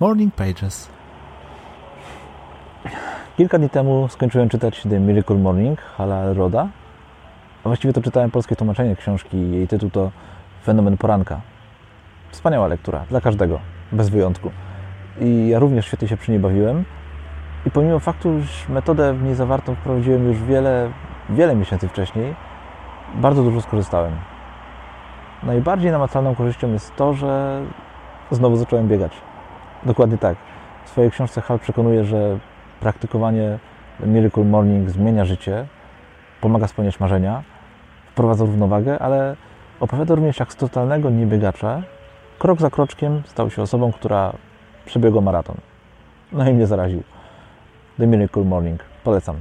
Morning Pages. Kilka dni temu skończyłem czytać The Miracle Morning Hala Roda. A właściwie to czytałem polskie tłumaczenie książki. Jej tytuł to Fenomen poranka. Wspaniała lektura dla każdego, bez wyjątku. I ja również świetnie się przy niej bawiłem. I pomimo faktu, że metodę w niej zawartą wprowadziłem już wiele, wiele miesięcy wcześniej, bardzo dużo skorzystałem. Najbardziej namacalną korzyścią jest to, że znowu zacząłem biegać. Dokładnie tak. W swojej książce Hal przekonuje, że praktykowanie Miracle Morning zmienia życie, pomaga spełniać marzenia, wprowadza równowagę, ale opowiada również jak z totalnego niebiegacza krok za kroczkiem stał się osobą, która przebiegła maraton. No i mnie zaraził. The Miracle Morning. Polecam.